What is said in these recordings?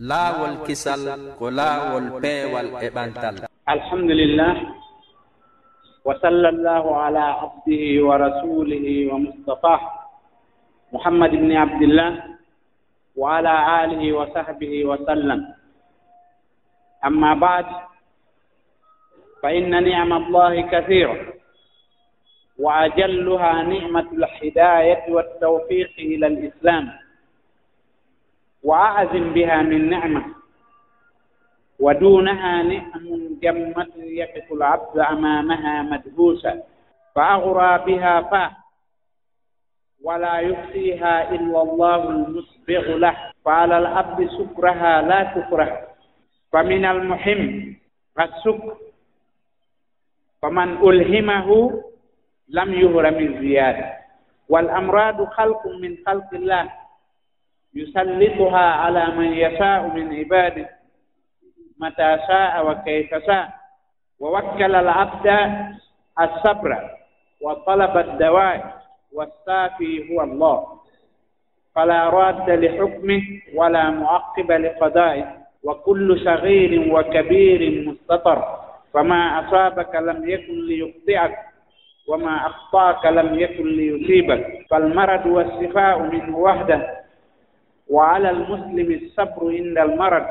laawol kisal ko laawol peewal e ɓantal. Alhamdulillah wa sallallahu ala abdihi wa rasulihi wa mustapah muhammad ibni abdillah wa ala alihi wa sahbihi wa sallam. Amma bad fa inna nicma allahi kathira wa ajalluha nicmatu alhidayati waltawfiqi ila alislam. وأعظم بها من نعمة ودونها نعم جمة يقف العبد أمامها مدهوسا فأغرى بها فاه ولا يحصيها إلا الله المسبغ له فعلى الأب سكرها لا تكره فمن المهم السكر فمن ألهمه لم يهرم الزيادة والأمراض خلق من خلق الله يسلطها على من يشاء من عباده متى شاء وكيف شاء. ووكل العبد الصبر وطلب الدواء والسافي هو الله. فلا راد لحكمه ولا معقب لقضائه. وكل صغير وكبير مستطر. فما أصابك لم يكن ليخطئك. وما أخطأك لم يكن ليصيبك. فالمرض والشفاء منه وحده. وعلى المسلم الصبر عند المرض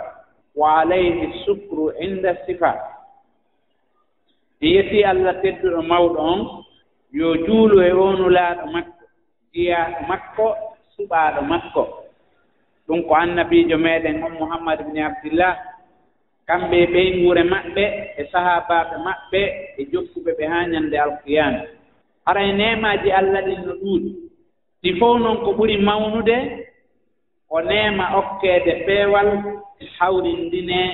وعليه الشكر عند الصفاء yeti allah tedduɗo mawɗo on yo juulu e onu laaɗo makko jiyaaɗo makko suɓaaɗo makko ɗum ko annabiijo meeɗen on mouhammad bni abdillah kamɓe ɓey wure maɓɓe e sahaabaaɓe maɓɓe e jokkuɓe ɓe haa ñannde alqiyama ara e nemaaji allah ɗin no ɗuuɗi ɗi fof noon ko ɓuri mawnude o neema okkeede peewal e hawrindinee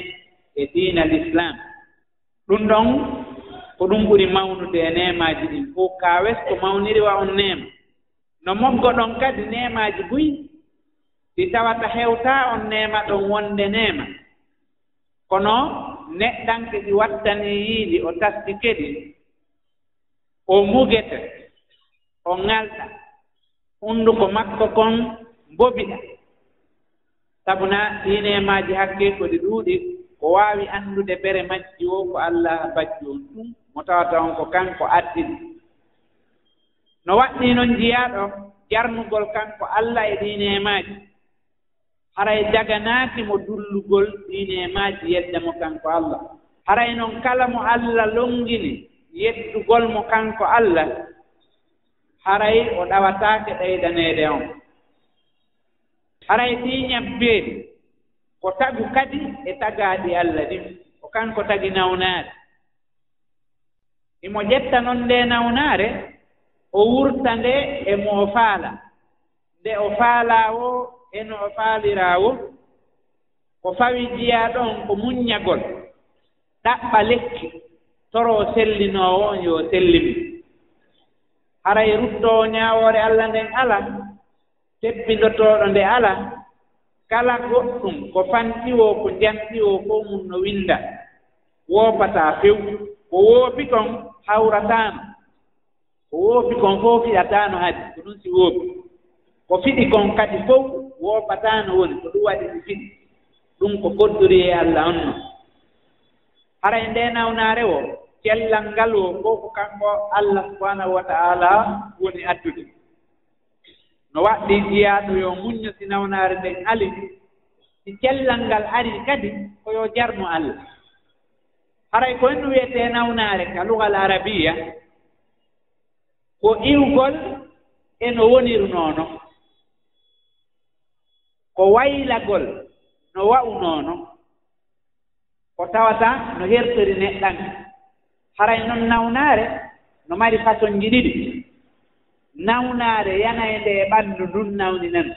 e diina l' islam ɗum ɗon ko ɗum ɓuri mawnude e neemaaji ɗin. Fof kaawes ko mawniriwa on neema. No moggo ɗon kadi neemaaji buy ɗi tawata heewtaa on neema ɗon wonde neema. Kono neɗɗanke ɗi wattani yiiɗi o tasdi keɗi o mugete o ŋalɗa hunnduko makko kon mbobiɗa. sabuna sinemaji hakke ko ɗi ɗuuɗi ko waawi anndude bere majji o ko allah bajji on ɗum mo tawata on ko kanko addini no waɗɗii noon njiyaaɗo jarnugol kanko allah e ɗiinemaaji haray jaganaaki mo dullugol ɗiinemaaji yedde mo kanko allah. Haray noon kala mo allah longini yeddugol mo kanko allah. Haray o ɗawataake ɗeydaneede on. haray ɗi ñabbeeɗi ko tagu kadi e tagaaɗi allah ɗin. Ko kanko tagi nawnaare. Imo ƴetta noon nde nawnaare o wurta nde e mo o faala. Nde o faalaa wo e no o faaliraa wo ko fawi jiyaa ɗon ko muññagol. Ɗaɓɓa lekki toroo sellinoowo on yo sellimi haray ruttoo ñaawoore allah nden alaa tebbindotooɗo nde ala kala goɗɗum ko fanɗiwoo ko njanɗiwoo ko mum no winnda woopataa few ko woopi kon hawrataano ko woopi kon fof fiɗataano hadi ko ɗum si woopi. Ko fiɗi kon kadi fof woopataano woni ko ɗum waɗi si fiɗi. Ɗum ko goddori e allah on non. Hara e nde nawnaare o cellal ngal o fof ko kanko allah subahanahu wa taala woni addude. no waɗɗi jiyaaɗo yo muñño si nawnaare nden ali si cellal ngal ari kadi ko yo jarnu allah. Haray ko henno wiyetee nawnaare ka lugal arabiya ko iwgol e no wonirnoono ko waylagol no wa'unoono ko tawata no hertori neɗɗan. Haray noon nawnaare no mari façon ji ɗiɗi. nawnaare yanayde e ɓanndu ndun nawni nan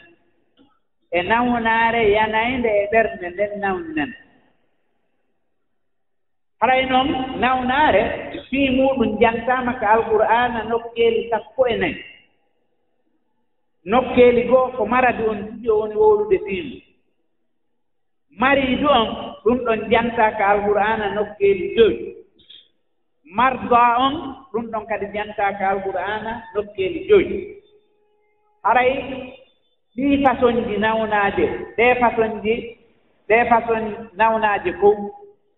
e nawnaare yanayde e ɓernde nden nawni nan haray noon nawnaare fii muɗum jantaama ko alqur'ana nokkeeli sappo e nayi. Nokkeeli goo ko maradi on tiɗi o woni wowlude fiimu mariidu on ɗum ɗon jantaa ko alqur'ana nokkeeli joyi. marda on ɗum ɗon kadi jantaaka alqur'ana nokkeeli joyi. Haray ɗii façon ji nawnaaje ɗee façon ji ɗee façon nawnaaje fof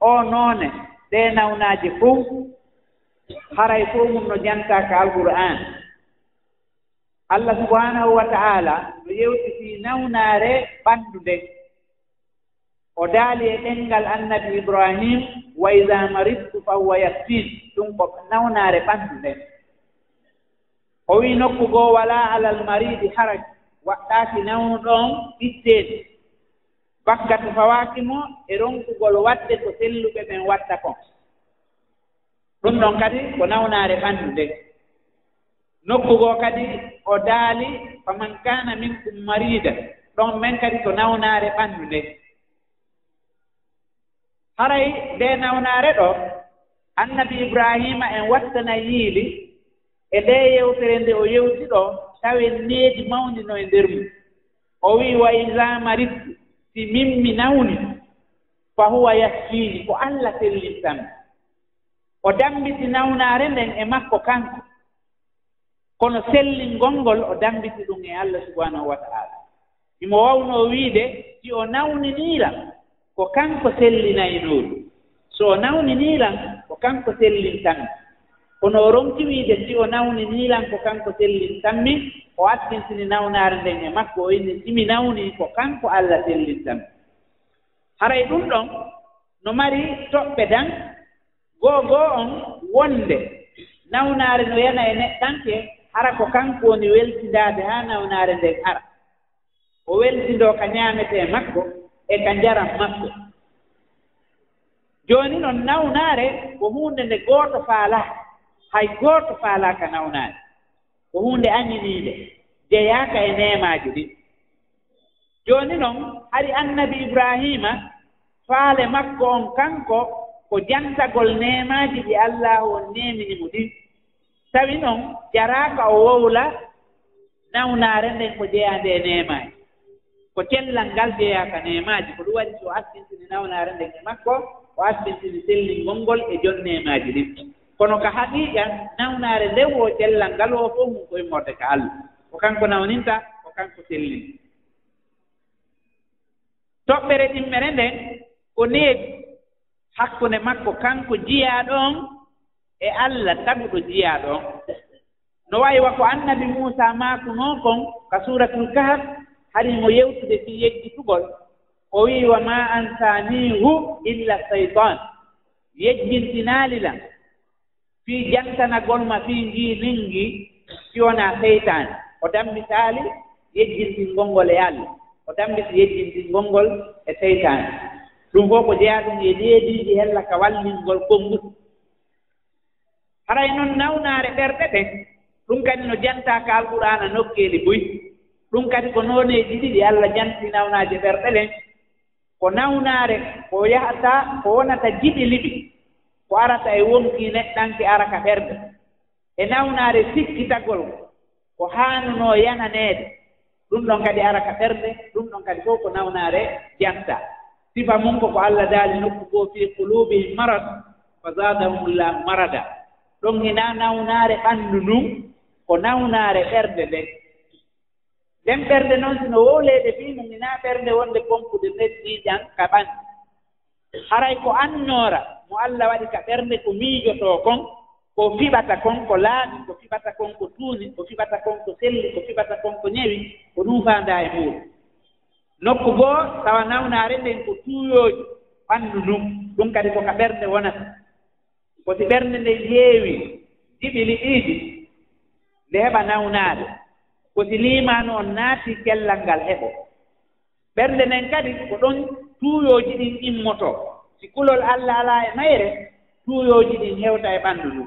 o noone ɗee nawnaaje fof. Haray fof mum no jantaaka alqur'an. Allah subhanahu wa ta'ala no yewtitii nawnaare ɓanndu nde o daali e ɗenngal annabi ibrahim wa ida maridtu fa huwa yastin ɗum ko nawnaare ɓanndu nden o wii nokku goo walaa alal maridi haraj. Waɗɗaaki nawnu ɗon itteede bakkatu fawaaki mo e ronkugol waɗde ko selluɓe ɓen waɗta kon ɗum ɗon kadi ko nawnaare ɓanndu nden nokku goo kadi o daali faman kana minkum marida ɗon men kadi ko nawnaare ɓanndu nden haray nde nawnaare ɗo annabi ibrahima en wattana yiili e nde yewtere nde o yewti ɗo tawi needi mawndi no e nder mum o wii wa isa marittu si mimmi nawni fa huwa yaskiini ko allah sellintami o dambiti nawnaare nden e makko kanko. Kono selli ngonngol o dambiti ɗum e allah subhanahu wa ta'ala. Imo wawnoo wiide si o nawninii lam ko kanko sellinayi nowru so o nawniniilan ko kanko sellintanmi kono o ronki wiide si o nawniniilan ko kanko sellintanmi o attintini nawnaare nden e makko o inni simi nawni ko kanko allah sellintanmi haray ɗum ɗon no mari toɓɓe dan goo goo on wonde. Nawnaare no yana e neɗɗanke hara ko kanko woni weltindaade haa nawnaare nden ara. O weltindoo ka ñaametee makko e ka njaram maɓɓe. Jooni noon nawnaare ko huunde nde gooto faalaa hay gooto faalaa ka nawnaare ko huunde añiniinde jeyaaka e neemaaji ɗin jooni noon hari annabi ibrahima faale makko on kanko ko jantagol neemaaji ɗi allahu on neemini mo ɗin tawi noon jaraaka o wowla nawnaare nden ko jeyaande e neemaaji. ko cellal ngal jeyaa ka neemaaji ko ɗum waɗi so asbintini nawnaare nde e makko o asbintini sellingol ngol e jon neemaaji ɗin. Kono ko haqiiqa nawnaare nde wo cellal ngal o fof mum koye morde ka allah. Ko kanko nawninta ko kanko sellini toɓɓere ɗimmere nden ko neebi hakkunde makko kanko jiyaa ɗon e allah taguɗo jiyaa ɗon no wayiwa ko annabi muusa maakunoo kon ka suratul kahab harimo yewtude fi yejjitugol o wii wa ma ansanihu illa seytan yejjintinaalilam fii jantanagol ma fii njii ningi siwonaa seytan o dambitaali yejjintingol ngol e allah o dammiti yejjintingol ngol e seytan ɗum fof ko jeyaa ɗum e leediiji hella ka wallingol konngudi haray noon nawnaare ɓerɗe ɗen ɗum kadi no jantaa ka alqur'ana nokkeeli boyi ɗum kadi ko nooneeji ɗiɗi allah janti nawnaaje ɓerɗe ɗen ko nawnaare ko yahata ko wonata jiɗiliɗi ko arata e wonkii neɗɗanke ara ka ɓerɗe e nawnaare sikkitagol ko haanunoo yananeede. Ɗum ɗon kadi ara ka ɓerɗe ɗum ɗon kadi fof ko nawnaare janta sifa mum ko ko allah daali nokku goo fii qulubihim marad fa zadahum llah marada. Ɗon hina nawnaare ɓanndu ndun ko nawnaare ɓerde nden nden ɓernde noon sino wowleede fiino mi naa ɓernde wonde pompude neddiiƴan ka ɓan haray ko annoora mo allah waɗi ka ɓernde ko miijotoo kon ko fiɓata kon ko laaɓi ko fiɓata kon ko tuuni ko fiɓata kon ko selli ko fiɓata kon ko ñewi ko ɗum faandaa e muɗum. Nokku goo tawa nawnaare nden ko tuuyooji ɓanndu ndum ɗum kadi ko ka ɓernde wonata. Ko si ɓernde nde heewi jiɓili ɗiiɗi nde heɓa nawnaade. ko si liimano on naati cellal ngal heɓo. Ɓernde nden kadi ko ɗon tuuyooji ɗin immotoo si kulol allah alaa e mayre tuuyooji ɗin heewta e ɓanndu nduu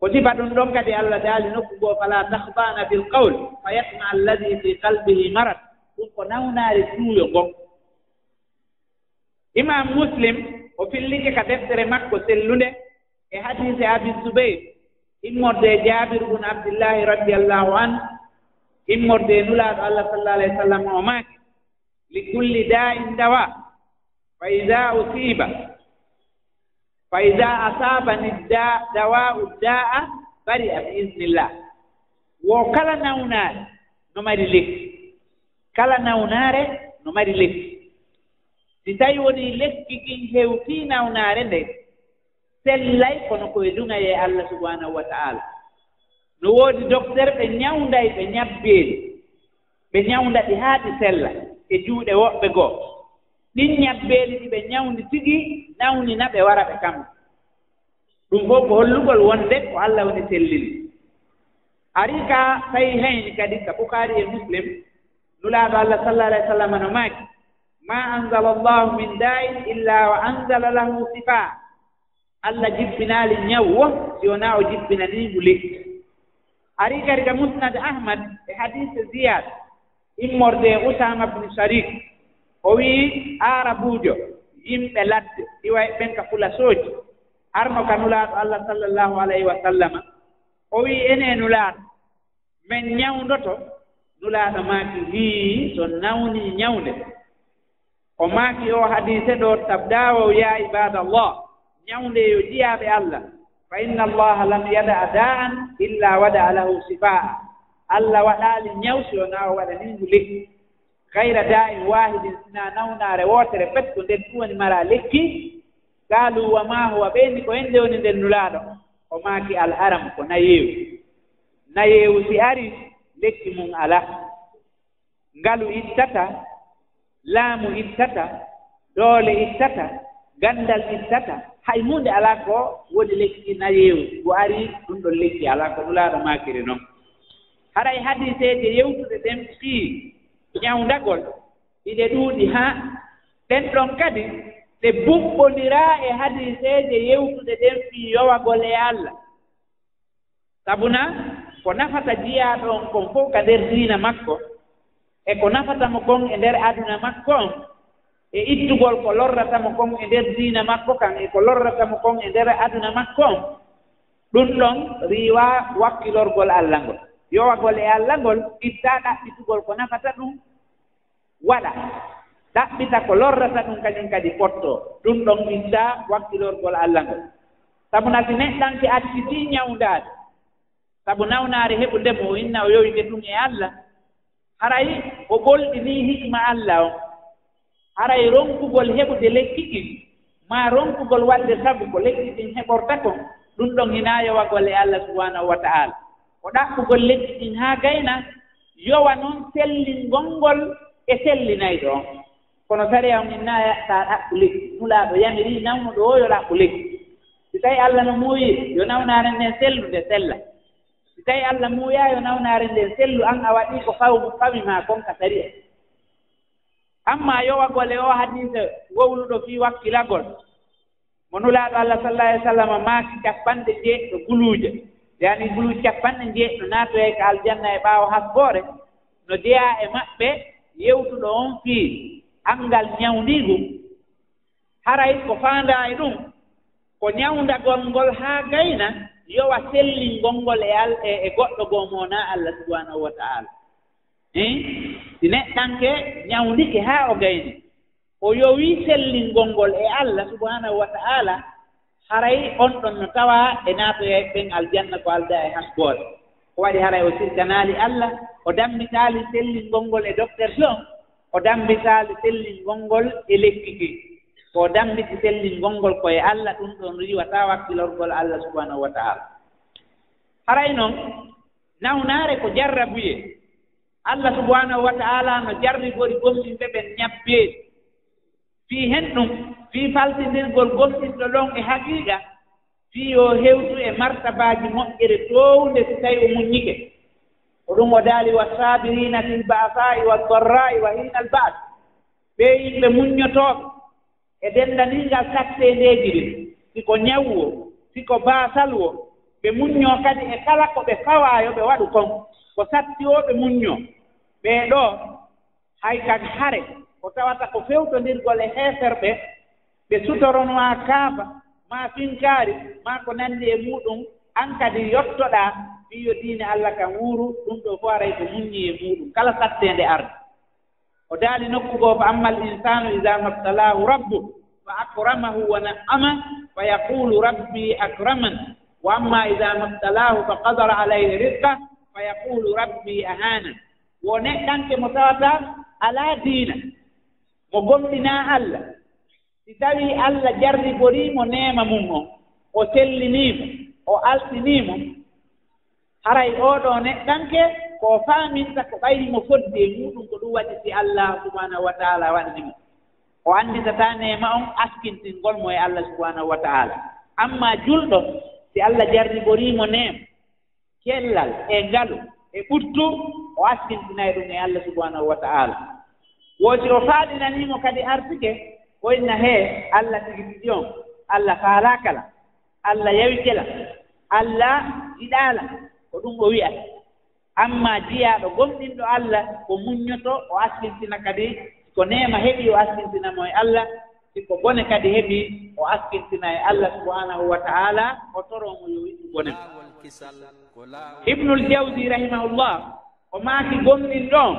ko sifa ɗum ɗon kadi allah daali nokku goo falaa tahbana bil qawl fa yatma alladi fi qalbihi marat ɗum ko nawnaari tuuyo ngon imam muslim o fillike ka deftere makko sellunde e hadise abi zoubayr immorde e jabir bun abdillahi radiallahu anhu immorde e nulaaɗo allah sallah alah w sallam o maaki li kulli da'in dawa fa ida usiba fa ida asabani dawa'u da'a bari a bi iznillah. Wo kala nawnaare no mari lekki kala nawnaare no mari lekki. Si tawi woni lekki kin hewtii nawnaare nde sellay kono koye duŋa allah subhanahu wa ta'ala. no woodi docteur ɓe ñawnday ɓe ñabbeeli ɓe ñawnda ɗi haa ɗi sella e juuɗe woɓɓe goo. Ɗin ñabbeeli ɗi ɓe ñawndi tigi nawnina ɓe wara ɓe kamɓe ɗum fof ko hollugol wonde ko allah woni sellini. Ari ka fayi heyni kadi ka ɓukaari e muslim nulaaɗo allah sallah alah w sallam no maaki. Ma anzala allahu min dain illa wa anzala lahu sifa allah jibbinaali ñaw wo si wonaa o jippinaniingu lekki ari kadi ka musnad ahmad e hadise ziyad immorde usama bne sharik. O wii arabuujo yimɓe ladde iwa e ɓen ka fulasooji arno ka nulaaɗo allah sallllahu alayhi wa sallama. O wii ene nulaaɗo min ñawndoto nulaaɗo maaki hii so nawnii ñawnde. O maaki o hadise ɗo tabdawo ya ibadallah ñawnde yo jiyaaɓe allah. fa inna allaha lam yada'a da'an illa wada'a lahu sifaa. Allah waɗaali ñawsi o naa o waɗa nin huli gayra da'in wahidin sina nawnaare wootere pet ko nden ɗum woni mara lekki. Gaalu wa ma huwa ɓeyni ko hen nde woni nden nulaaɗo. O maaki alharam ko nayeewu. Nayeewu si ari lekki mum alaa ngalu ittata laamu ittata doole ittata ganndal ittata hay hunde alaa ko woni lekki nayeewu ko arii ɗum ɗon lekki alaa ko ɗulaaɗo maakiri noon haray hadiseeje yewtude ɗen fii ñawndagol iɗe ɗuuɗi haa ɗen ɗon kadi ɗe buɓɓondiraa e hadiseeje yewtude ɗen fii yowagol e allah. Sabuna ko nafata jiyaa ɗon kon fof ka nder diina makko e ko nafatamo kon e ndeer aduna makko on e ittugol ko lorratamo kon e ndeer diina makko kan e ko lorratamo kon e ndeer aduna makko on ɗum ɗon riiwa wakkilorgol allah ngol yowagol e allah ngol itta ɗaɓɓitugol ko nafata ɗum waɗa. Ɗaɓɓita ko lorrata ɗum kañum kadi fotto ɗum ɗon itta wakkilorgol allah ngol sabu na si neɗɗanke acciti ñawndaade. Sabu nawnaare heɓu ndemo inna o yoyde ɗum e allah haray o ɓolɗini hikma allah on haray ronkugol heɓude lekki ɗin. Ma ronkugol waɗde sabu ko lekki ɗin heɓorta kon ɗum ɗon hina yowagol e allah subahanahu wa ta'ala. O ɗaɓɓugol lekki ɗin haa gayna yowa noon sellingonngol e sellinayɗo on kono sari on min naa ɗaɓɓu lekki mulaaɗo yamirii nawnuɗo o yo ɗaɓɓu lekki. Si tawii allah no muuyi yo nawnaare nden sellu nde sella. Si tawii allah muuyaa yo nawnaare nden sellu aan a waɗii ko fawmu fami maa kon ka sari en amma yo wagole o hadisa wowluɗo fii wakkilagol. Mo nulaaɗo allah sallah alih w sallam maaki capanɗe jeeɗɗo guluuje. Yani guluuje capanɗe jeeɗɗo naatoye ko aljanna e ɓaawo hasboore no jeyaa e maɓɓe yewtuɗo on fii anngal ñawndiigu haray ko faandaa e ɗum ko ñawndagol ngol haa gayna yowa sellingol ngol e al e, e goɗɗo goo mo naa allah subhanahu wa ta'ala. hein si neɗɗanke ñawndike haa o gayni o yowii sellingol ngol e allah subahanahu wa ta'ala haray on ɗon no tawaa e naatoye ɓen aljanna ko alda e hasgoore ko waɗi haray o sirkanaali allah o dammitaali sellingol ngol e jon o dammitaali sellingol ngol e lekki ki. Ko dammiti sellingol ngol koye allah ɗum ɗon riwataa wakkilorgol allah subahanahu wa ta'ala. Haray noon nawnaare ko jarrabuye. allah subhanahu wa taala no jarnigori gomɗinɓe ɓen ñabbeeli fii hen ɗum fii faltindirgol gomɗinɗo ɗon e haqiiqa fii yo hewtu e martabaaji moƴƴere downde so tawi o muññike. Ko ɗum o daali wa saabirina fil ba'asaa'i wa dorra'i wa hina al ba'd ɓe yimɓe muññotooɓe e denndaniingal satteendeeji ɗin siko ñawwo siko baasal wo ɓe muññoo kadi e kala ko ɓe fawaayo ɓe waɗu kon. ko sattiyooɓe muññoo ɓee ɗoo hay kadi hare ko tawata ko fewtondirgol e heeferɓe ɓe sutorono maa kaaba maa finkaari maa ko nanndi e muɗum aan kadi yottoɗaa fiyo diine allah kan wuuru ɗum ɗo fof aray ko muññi e muɗum. Kala satteende arde. O daali nokku goo fa amma al insanu ida mabtalahu rabbu fa akramahu wa na'ama fa yaqulu rabbi akraman wa amma ida mabtalahu fa qadara alayhi rizqa fa yaqulu rabbi ahana wo neɗɗanke mo tawata alaa diina mo gomɗinaa allah si tawii allah jarriboriimo neema mum o o selliniimo o alɗiniimo haray ooɗoo neɗɗanke ko faaminta ko ɓayri mo foddi e muɗum ko ɗum waɗi si allah subahanahu wa taala waɗanimo o annditataa neema on askintingol mo e allah subahanahu wa taala ammaa julɗo si allah jarriboriimo neema cellal e ngalu e ɓuttu o askintinayi ɗum e allah subahanahu wa ta'ala. Wooti o faaɗinaniimo kadi artike woyna hee allah tigi tigi on allah faalaa kala allah yawi kela allah yiɗaala ko ɗum o wiyata amma jiyaaɗo gomɗinɗo allah ko muññoto o askintina kadi ko neema heɓi o askintinamo e allah siko bone kadi heɓi o askintina e allah subhanahu wa taala o toromo yo wiɗu bone. Ibnul jawdi rahimahullah o maaki gomnin ɗon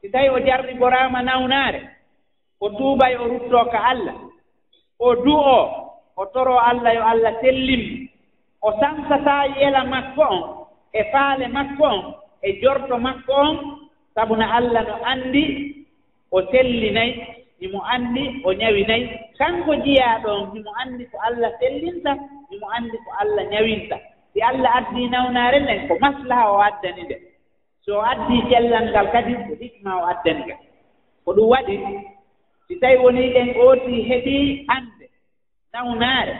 si tawi o jarri boraama nawnaare o tuubay o ruttoo ka allah o du'oo o toro allah yo allah sellimmo o sansataa yela makko on e faale makko on e jorto makko on sabu no allah no anndi o sellinayi himo anndi o ñawi nayi kanko jiyaa ɗon himo anndi ko allah sellinta himo anndi ko allah ñawinta si allah addii nawnaare nden ko maslaha o addani nde. So o addii cellal ngal kadi ko hikma o addani ngal ko ɗum waɗi si tawii wonii ɗen ootii heɓii annde nawnaare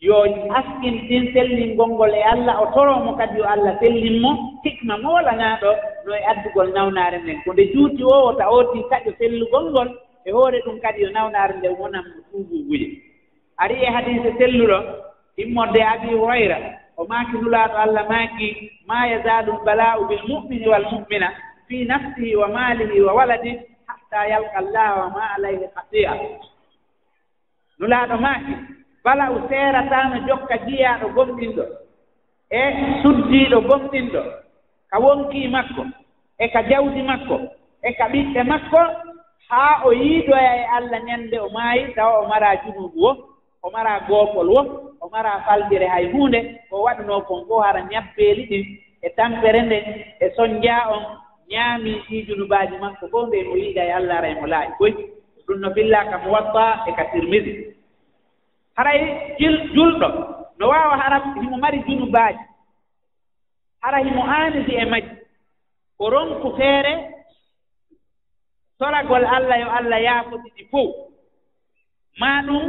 yo askintin sellingol ngol e allah o toroomo kadi yo allah sellinmo hikma mawlanaa ɗo no e addugol nawnaare nden ko nde juuti o ta ootii saɗo sellugol ngol e hoore ɗum kadi yo nawnaare nde wonan mo tuubuuji ari e hadise selluɗo immorde abi hurayra o maaki nulaaɗo allah maaki ma yazalu lbala'u bil mumini wal mumina fi nafsihi wa maalihi wa waladi hatta yalqa allah wa ma alayhi khati'a nulaaɗo maaki bala'u seerataano jokka jiyaaɗo gomɗinɗo e suddiiɗo gomɗinɗo ka wonkii makko e ka jawdi makko e ka ɓiɓɓe makko haa o yiidoya e allah ñannde o maayi tawa o maraa junuubu wo o maraa goopol wo o maraa falɗire hay huunde ko waɗunoo kon fof hara ñabbeeli ɗin e tampere nde e soñjaa on ñaamii ɗii junubaaji makko fof nde mo yiida e allah ara e mo laaƴi. Koy ɗum no billaa ka mo watta e ka tirmidi haray jil julɗo no waawa hara himo mari junubaaji. Hara himo aanidi e majji. O ronku feere soragol allah yo allah yaafotiɗi fof maa ɗum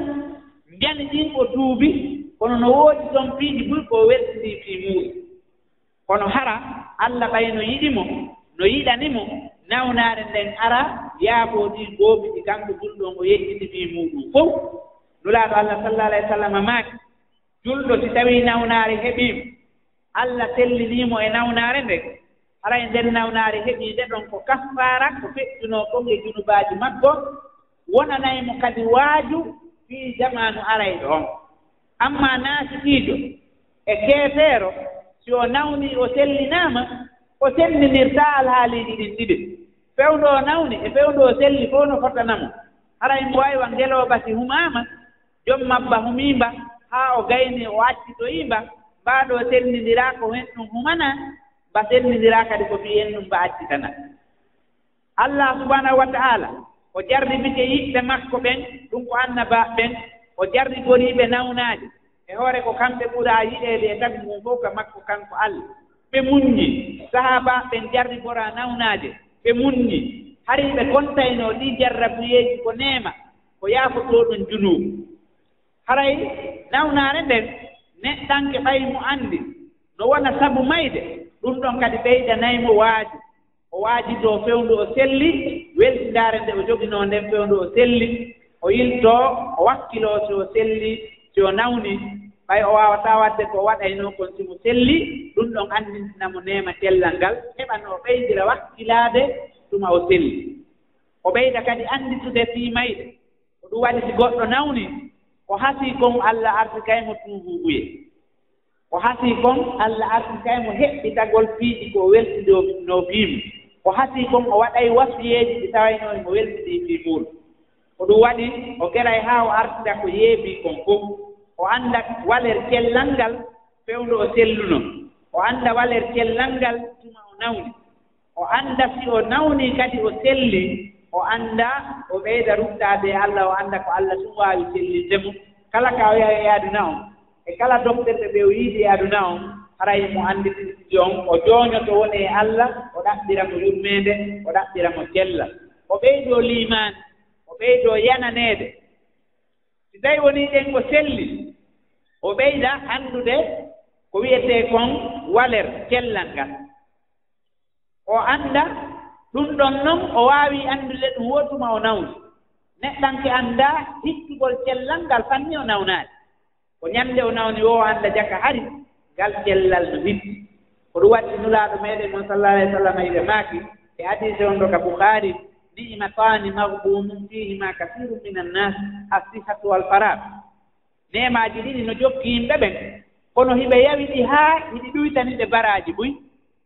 njani ɗin o duubi kono no woodi ɗon piiji ɓuri ko weltindii fii muuri kono hara allah ɓay no yiɗi mo no yiɗani mo nawnaare nden ara yaafoo ɗin goobi ɗi kanko julɗon o yejjiti fii muuɗum fof nulaaɗo allah sallah alah w sallam maaki julɗo si tawii nawnaare heɓiimo allah telliniimo e nawnaare nden alaa e ndeer nawnaare heɓii nde ɗon ko kaffaara ko feɗɗunoo kon e junubaaji makko wonanayi mo kadi waaju fii jamanu arayɗo on. Amma naasitiijo e keefeero si o nawnii o sellinaama o sellinirtaa alhaaliiji ɗin ɗiɗi. Fewndo o nawni e fewndo o selli fof no fotanamo. Haray e mbo waawi wa ngeloobasi humaama jom mabba humiimba haa o gayni o accitoyiimba mbaaɗo sellindiraa ko hen ɗum humanaa ba senndiraa kadi ko fiyen ɗum mba accitana allah subahanahu wa ta'ala o jarribike yiɓɓe makko ɓen ɗum ko annaba ɓen o jarrigoriiɓe nawnaaje e hoore ko kamɓe ɓuraa yiɗeede e tagi mum fof ka makko kanko allah. Ɓe muññi sahaaba ɓen jarrigora nawnaaje ɓe muññi harii ɓe kontaynoo ɗii jarrabuyeeji ko neema ko yaafotoo ɗum junub haray nawnaare nden neɗɗanke ɓay mo anndi no wona sabu mayde ɗum ɗon kadi ɓeydanay mo waaji. O waaji fewndu o selli weltindaare nde o joginoo nden fewndu o selli. O yiltoo o wakkiloo si o selli si o nawni. Ɓay o waawataa waɗde ko waɗaynoo kon si mo selli ɗum ɗon anndintinamo neema tellal ngal. Heɓan o ɓeydira wakkilaade tuma o selli. O ɓeyda kadi annditude fii mayɗe ko ɗum waɗi si goɗɗo nawni o hasii kon allah arti kaymo tuubuubuye o hasii kon allah arti kay mo heɓɓitagol piiɗi ko weltidi no fiimi o hasii kon o waɗay wasiyeeji ɗi tawaynoo mo weltidii fii muɗum ko ɗum waɗi o geray haa o artida ko yeebii kon fof. O annda waler cellal ngal fewndo o selluno. O annda waler cellal ngal tuma o nawni. O annda si o nawnii kadi o selli o annda o ɓeyda ruttaade e allah o annda ko allah tum waawi sellinde mum kala ka o yaha yaaduna on e kala dofterde ɓe o yiidi e aduna on haray mo annditiji on o jooñoto woni e allah o ɗaɓɓira mo yurmeende o ɗaɓɓira mo cella o ɓeydoo liimaani o ɓeydoo yananeede. Si tawi wonii ɗen ko selli o ɓeyda anndude ko wiyetee kon waler cellal ngal. O annda ɗum ɗon noon o waawi anndude ɗum wootuma o nawni. Neɗɗanke anndaa hittugol cellal ngal fanni o nawnaade ko ñannde o nawni o annda jaka hari ngal cellal no witti ko ɗum waɗi nulaaɗo meeɗen moon sallah alah sallam ire maaki. E hadise on ɗo ka bouhari nimatani magbumum fihima kasiru min annas assihatu walfarat nemaaji ɗiɗi no jokki yimɓe ɓen kono hiɓe yawi ɗi haa hiɗi ɗuytani ɗe baraaji ɓuy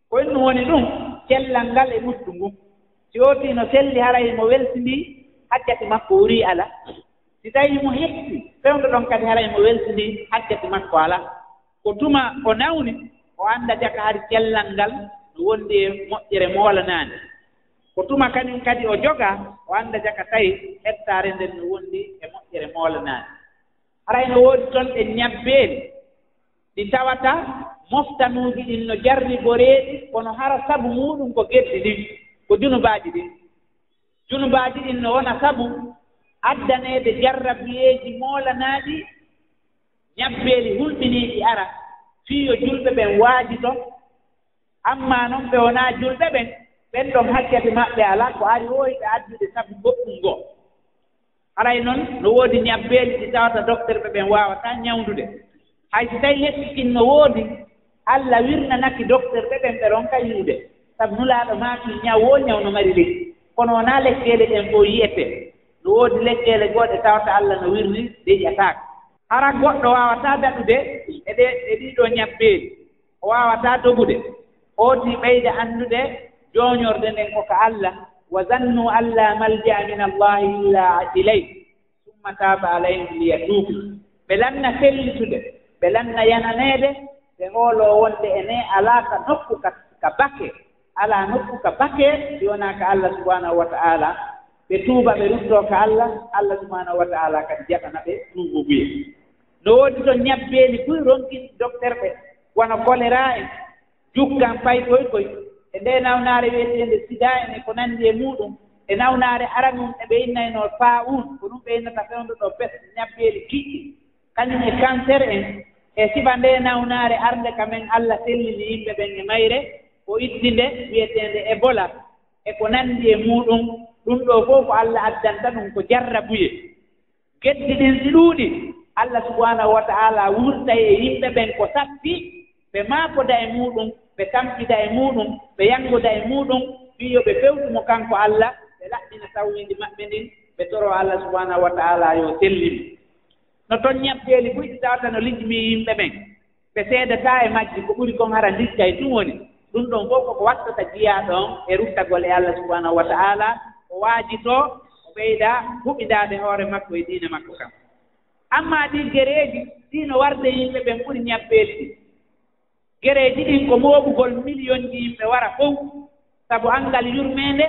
ko ennu woni ɗum cellal ngal e ɓuttu ngun si ootino selli haray mo welsi haccati makko wurii ala. si tawii mo hetti fewndo ɗon kadi haray mo weltindii hakkete makko alaa ko tuma o nawni o annda jaka hari cellal ngal no wondi e moƴƴere moolanaani. Ko tuma kañum kadi o jogaa o annda jaka tawi hettaare nden no wondi e moƴƴere moolanaani. Haray no woodi toon ɗe ñabbeeli. Ɗi tawata moftanuuji ɗin no jarrigoreeɗi kono hara sabu muɗum ko geddi ɗin ko junubaaji ɗin. Junubaaji ɗin no wona sabu addaneede jarrabiyeeji moolanaaɗi ñabbeeli hulɓiniiɗi ara. Fii yo julɓe ɓen waaji to amma noon ɓe wonaa julɓe ɓen ɓen ɗon hakkete maɓɓe alaa ko ari woowi addude sabu goɗɗum ngoo. Haray noon no woodi ñabbeeli ɗi tawata docteur ɓe ɓen waawataa ñawndude. Hay so tawii hettikin no woodi allah wirnanaki docteur ɓe ɓen ɓe ɗon kañuude sabu nulaaɗo maaki ñaw woo ñaw no mari lekki kono wonaa lekkeele ɗen fof yiyetee woodi leɗɗeele gooɗe tawata allah no wirni ɗe ƴataaka hara goɗɗo waawataa daɗude e ɗe e ɗiiɗoo ñabbeeli o waawataa dogude hootii ɓeyde anndude jooñorde nden ko ko allah wa zannu an la malja min allahi illa ilay summa taaba alayhim liyatuubu ɓe lanna fellitude ɓe lanna yananeede ɓe ngooloo wonde ene alaa ka nokku ka bake alaa nokku ka bake si wonaa ka allah subahanahu wa ta'ala ɓe tuuba ɓe ruttoo ko allah allah subahanahu wa taala kadi jaɓana ɓe nuububuya no woodi to ñabbeeli fuy ronkin docteur ɓe wona choléra en jukkan paykoy koy e nde nawnaare wiyeteende sida en e ko nanndi e muɗum e nawnaare aranum e ɓe innaynoo faa un ko ɗum ɓe innata fewndu ɗo bes ñabbeeli kiɗɗi kañum e cancer en e siɓa nde nawnaare arnde ka men allah sellini yimɓe ɓen e mayre o ittinde wiyeteende ebola e ko nanndi e muɗum. ɗum ɗo fof ko allah addanta ɗum ko jarrabuye geddi ɗin si ɗuuɗi allah subahanahu wa taala wurta e yimɓe ɓen ko sappi ɓe maakoda e muɗum ɓe tamɓida e muɗum ɓe yanngoda e muɗum fiyo ɓe fewtumo kanko allah ɓe laɓɓina tawwindi maɓɓe ndin ɓe toro allah subahanahu wa taala yo sellimi no toon ñabbeeli fuyɗi tawata no lijmi yimɓe ɓen. Ɓe seedataa e majji ko ɓuri kon hara ndikka e ɗum woni. Ɗum ɗon fof koko wattata jiyaa ɗon e ruttagol e allah subahanahu wa taala. waajitoo o ɓeyda huɓidaade hoore makko e diina makko kam. Amma ɗi gereeji ɗiino warde yimɓe ɓen ɓuri ñabbeeli ɗi. Gereeji ɗin ko mooɓugol million ji yimɓe wara fof sabu anngal yurmeende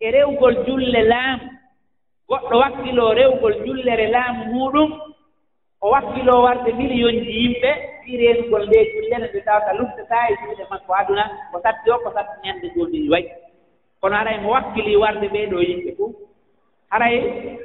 e rewgol julle laamu. Goɗɗo wakkiloo rewgol jullere laamu muɗum o wakkiloo warde million ji yimɓe ɗi reenugol nde jullene nde tawata lugdetaa e juuɗe makko aduna ko satti o ko satti ñannde goondiɗi wayi. kono haray mo wakkili warde ɓee ɗoo yimɓe fof haray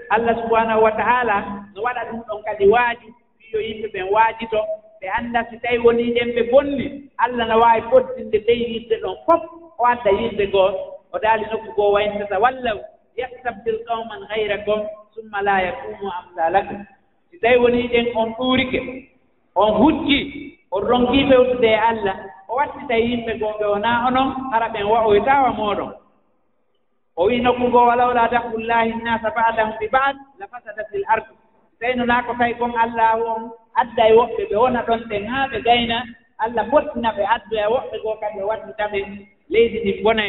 allah subahanahu wa taala no waɗa ɗum ɗon kadi waaji wiyo yimɓe ɓen waajito ɓe annda si tawii wonii ɗen ɓe bonni allah no waawi foddinde ley yimɓe ɗon fof o adda yimɓe goo o daali nokku goo wayntata walla yastabdil qawman hayrakum summa la yakumu amsalakum si tawii wonii ɗen on ɗuurike on hujji on ronkii fewtude e allah o wattita yimɓe goo ɓe wonaa onon hara ɓen wa'oytaawa mooɗon. o wii nokku ngoo walawla dahbullahi nnasa badahum bi bad la fasadat lil ardi seynonaa ko tawi gon allahu on adda e woɓɓe ɓe wona ɗon ɓe haa ɓe gayna allah fottina ɓe addu e woɓɓe goo kadi o waɗɗita ɓe leydi ndin bona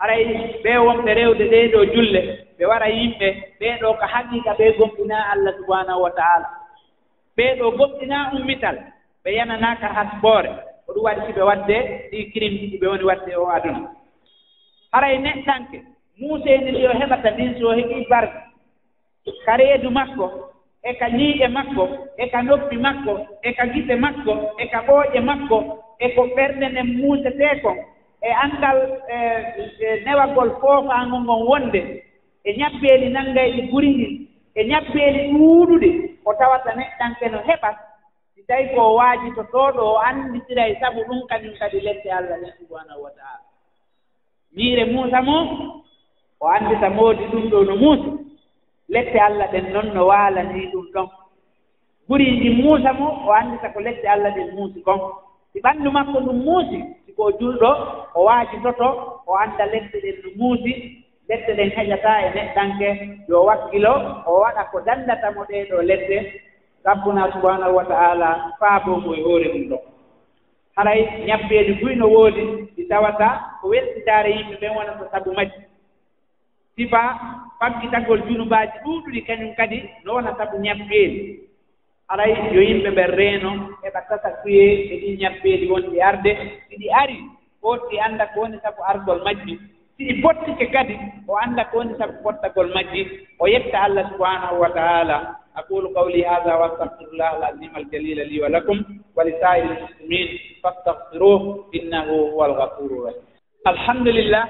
haray ɓe wonɓe rewde ɗee ɗoo julle ɓe wara yimɓe ɓee ɗoo ko haqiiqa ɓee gomɗinaa allah subahanahu wa taala ɓee ɗoo gomɗinaa ummital ɓe yananaaka hasboore ko ɗum waɗi si ɓe waɗde ɗii crime ɗi ɓe woni waɗde o aduna. Haray neɗɗanke muuseydi ndi o heɓata ndin so heɓii barde ka reedu makko e ka ñiiƴe makko e ka noppi makko e ka gite makko e ka ɓooƴe makko e ko ɓernde nden muusetee kon e anndal e, e newagol foofaango ngon wonde e ñabbeeli nanngayɗi guri ndin e ñabbeeli ɗuuɗuɗe o tawata neɗɗanke no heɓat si tawi ko waaji to ɗoo ɗo o annditira e sabu ɗum kañum kadi lette allah ni subhanahu wa taala. Miire muusa mo o anndita moodi ɗum ɗo no muusi lette allah ɗen noon no waalanii ɗum ɗon. Guriiji muusa mo o anndita ko lette allah ɗen muusi kon si ɓanndu makko ɗum muusi siko julɗo o waajitoto o annda lette ɗen no muusi lette ɗen heƴataa e neɗɗanke yo wakkilo o waɗa ko danndata mo ɗee ɗoo lette. Rabbuna subhanahu wa ta'ala faaboomo e hoore mum ɗon. Haray ñabbeeli buy no woodi ɗi tawata ko weltitaare yimɓe ɓen wona ko sabu majji. sifa famɗitagol junubaaji ɗuuɗuɗi kañum kadi no wonata ɗo ñabbeeli alay yo yimɓe ɓen reeno heɓa tata kuye e ɗi ñabbeeli wonɗi arde. Siɗi ari gooto ɗi annda ko woni sabu argol majji. Siɗi bottike kadi o annda ko woni sabu bottagol majji o yetta allah subhanahu wa taala. Aqulu qawli hada w astahfirullah al aljalila li wa lakum wa li sairi lmuslimin fastahfiruh innahu huwa alghafuru rahim. Alhamdulillah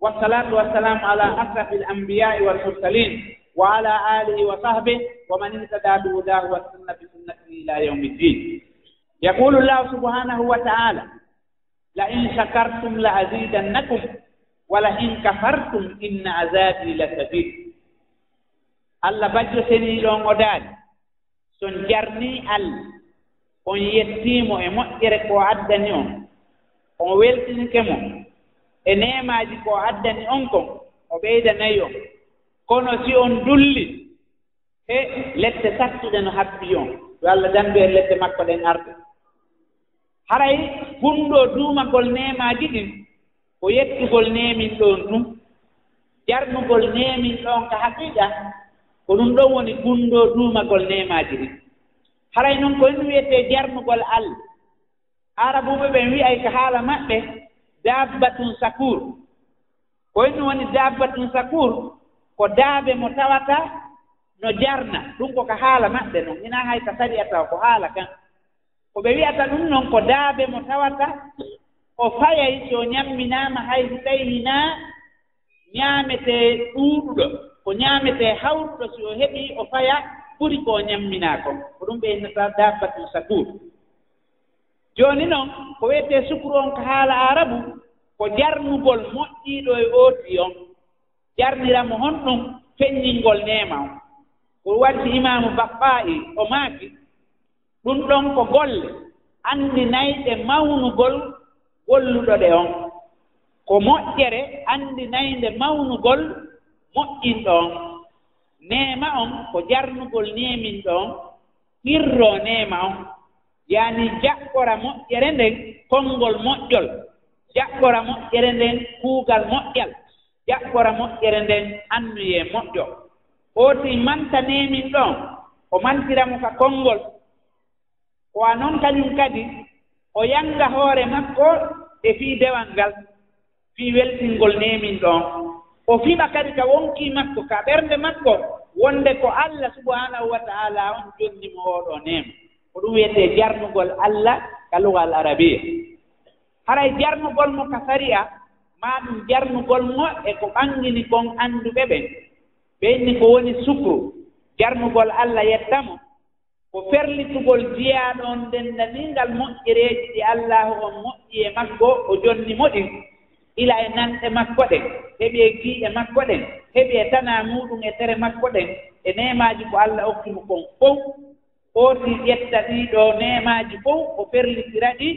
wassalatu wassalamu ala asrafi alambiyai walmursalin wa ala alihi wa والصلاة wa man أشرف bihudahu والمرسلين وعلى آله وصحبه ومن اهتدى بهداه والسنة بسنته إلى يوم الدين. يقول الله سبحانه وتعالى لئن شكرتم in kafartum inna azabi la لشديد. Allah bajjo seniiɗon o daali. Son jarnii allah on yettiimo e moƴƴere ko addani on on weltinike mo e nemaaji ko addani on kon o ɓeydanayi on kono si on dulli e lette sattuɗe no habbi on. Yo allah dandu en lette makko ɗen arde. Haray hunɗo duumagol nemaaji ɗin ko yettugol nemin ɗon ɗum jarnugol nemin ɗon ka haqiqa ko ɗum ɗon woni gunɗo duumagol nemaaji ɗin. Haray noon ko en wiyete jarnugol allah arabuɓe ɓen wi'ay ko haala maɓɓe dabbatun sakour ko yen woni dabbatun sakour ko daabe mo tawata no jarna. Ɗum ko ko haala maɓɓe noon hina hay ka sari ataw ko haala kan. Ko ɓe wiyata ɗum noon ko daabe mo tawata o fayay so ñamminaama hay so tawi hinaa ñaametee ɗuuɗuɗo ko ñaametee hawruɗo so o heɓii o faya ɓuri ko ñamminaa kon ko ɗum ɓe innata dabbatun sakour jooni noon ko wiyetee sukuru on ko haala arabu ko jarnugol moƴƴiiɗo e ooti on. Jarniramo hon ɗum feññingol neema on. Ko waddi imamu bakka'i o maaki ɗum ɗon ko golle anndinayɗe mawnugol golluɗo ɗe on. Ko moƴƴere anndinaynde mawnugol moƴƴinɗo on. Neema on ko jarnugol neeminɗo on hirroo neema on. yaani jaɓɓora moƴƴere nden konngol moƴƴol. Jaɓɓora moƴƴere nden kuugal moƴƴal. Jaɓɓora moƴƴere nden annuye moƴƴo. Ooti mantanemin ɗon o mantiramo ka konngol. Ko a noon kañum kadi o yannga hoore makko e fii dewal ngal fii weltingol neemin ɗon. O fiɓa kadi ka wonkii makko ka ɓernde makko wonde ko allah subahanahu wa taala on jonndimo oɗo neema. ko ɗum wiyetee jarnugol allah ka lugal arabia haray jarnugol mo ka sariya maa ɗum jarnugol mo e ko ɓanngini kon annduɓe ɓen. Ɓenni ko woni sukru jarnugol allah yettamo ko ferlitugol jiyaaɗon ndenndaniingal moƴƴireeji ɗi allahu on moƴƴi e makko o jonni moɗin ila e nanɗe makko ɗen heɓi e gii e makko ɗen heɓi e tana muɗum e tere makko ɗen e nemaaji ko allah okkimo kon fof ooti ƴetta ɗiiɗo nemaaji fof o ferlitira ɗi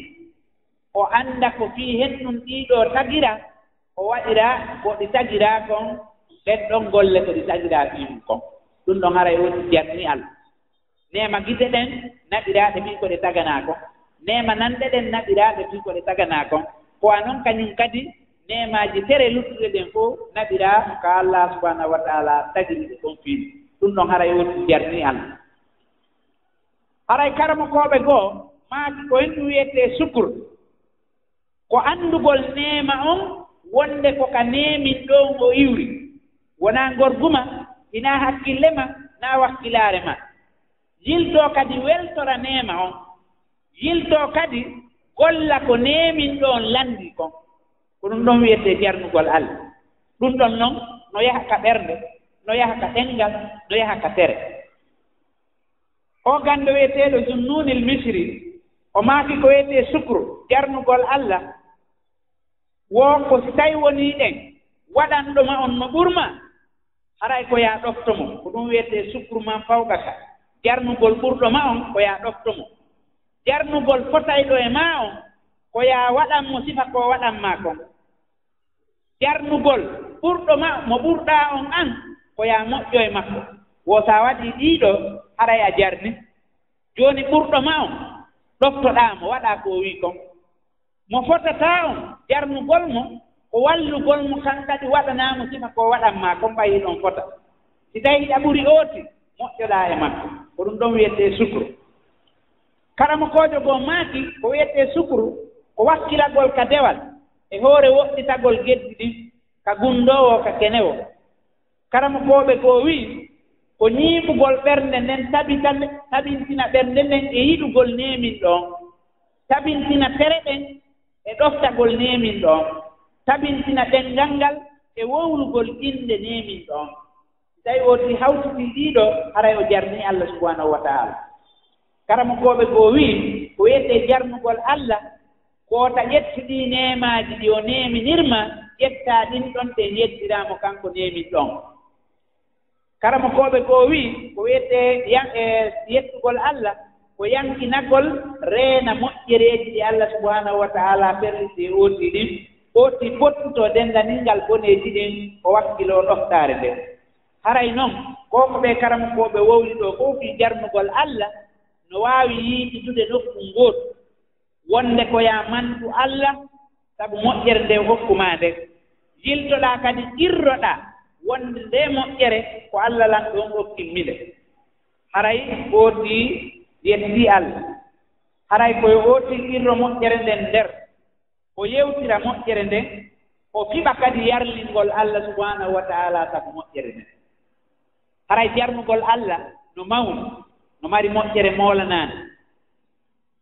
o annda ko fii hen ɗum ɗiiɗo tagira o waɗira ko ɗi tagiraa kon ɗen ɗon golle ko ɗi tagiraa fiimu kon. Ɗum ɗon hara e woni jarni allah. Nema gite ɗen naɓiraaɗe fii ko ɗe taganaa kon. Nema nanɗe ɗen naɓiraaɗe fii ko ɗe taganaa kon. Ko a noon kañum kadi nemaaji tere luttuɗe ɗen fof naɓiraa ko allah subahanahu wa taala tagiri ɗe ɗon fiimu ɗum ɗon hara e woni jarni allah. haray karamakooɓe goo maati koyen ɗum wiyetee sukur. Ko anndugol neema on wonde ko ka neemin ɗon o iwri. Wonaa ngorguma hinaa hakkille ma naa wakkilaare ma. Yiltoo kadi weltora neema on. Yiltoo kadi golla ko neemin ɗon lanndi kon. Ko ɗum ɗon wiyetee jarnugol allah. Ɗum ɗon noon no yaha ka ɓernde no yaha ka ɗenngal no yaha ka tere. o ganndo wiyeteeɗo zunnunil misri o maaki ko wiyetee sukru ƴarnugol allah. Wo ko si tawi wonii ɗen waɗanɗoma on no ɓurma haray ko yaa ɗofto mo. Ko ɗum wiyetee sukru ma fawga ka ƴarnugol ɓurɗo ma on ko yaa ɗofto mo. Ƴarnugol fotayɗo e maa on ko yaa waɗan mo sifa ko waɗan maa kon ƴarnugol ɓurɗo ma mo ɓurɗaa on an ko yaa moƴƴo e makko. wo so a waɗii ɗiiɗo haray a jarni. Jooni ɓurɗo ma on ɗoftoɗaamo waɗaa ko wii kon. Mo fotataa on jarnugol mo ko wallugol mo kan kadi waɗanaamo sima ko waɗatmaa kon ɓayii ɗon fota. Si tawii a ɓuri ooti moƴƴoɗaa e makko. Ko ɗum ɗon wiyetee sukru. Karama koojo goo maaki ko wiyetee sukru ko wakkilagol ka dewal e hoore woɗɗitagol geddi ɗin ka gunndoowo ka kenewo. Karama kooɓe goo wii ko ñiiɓugol ɓernde nden tabita tabintina ɓernde nden e yiɗugol neemin ɗon. Tabintina tere ɗen e ɗoftagol neemin ɗon. Tabintina ɗenngal ngal e wowrugol innde neemin ɗon. Tawi o si hawtiti ɗiiɗo haray o jarnii allah subahanahu wa taala. Karamakooɓe goo wii ko wiyetee jarnugol allah koota ƴettuɗii neemaaji ɗi o neeminirma ƴettaa ɗin ɗon te yeddiraamo kanko neemin ɗon. karama kooɓe goo wii ko wiyetee e yettugol allah ko yankinagol reena moƴƴereeji ɗi allah subahanahu wa taala perlite ooti ɗin. Ooti pottuto denndaningal boneeji ɗin ko wakkiloo ɗoftaare nden haray noon koko ɓe karama kooɓe wowli ɗo fof fi jarnugol allah no waawi yiititude nokku ngootu wonde ko yaa mantu allah sabu moƴƴere nde hokkumaa nde jiltoɗaa kadi irroɗaa. wonde nde moƴƴere ko allah lan ɗon o timmile haray ooti yettii allah. Haray koye ootii irro moƴƴere nden nder o yewtira moƴƴere nden o fiɓa kadi yarlingol allah subahanahu wa taala sabu moƴƴere nden. Haray jarnugol allah no mawni no mari moƴƴere moolanaani.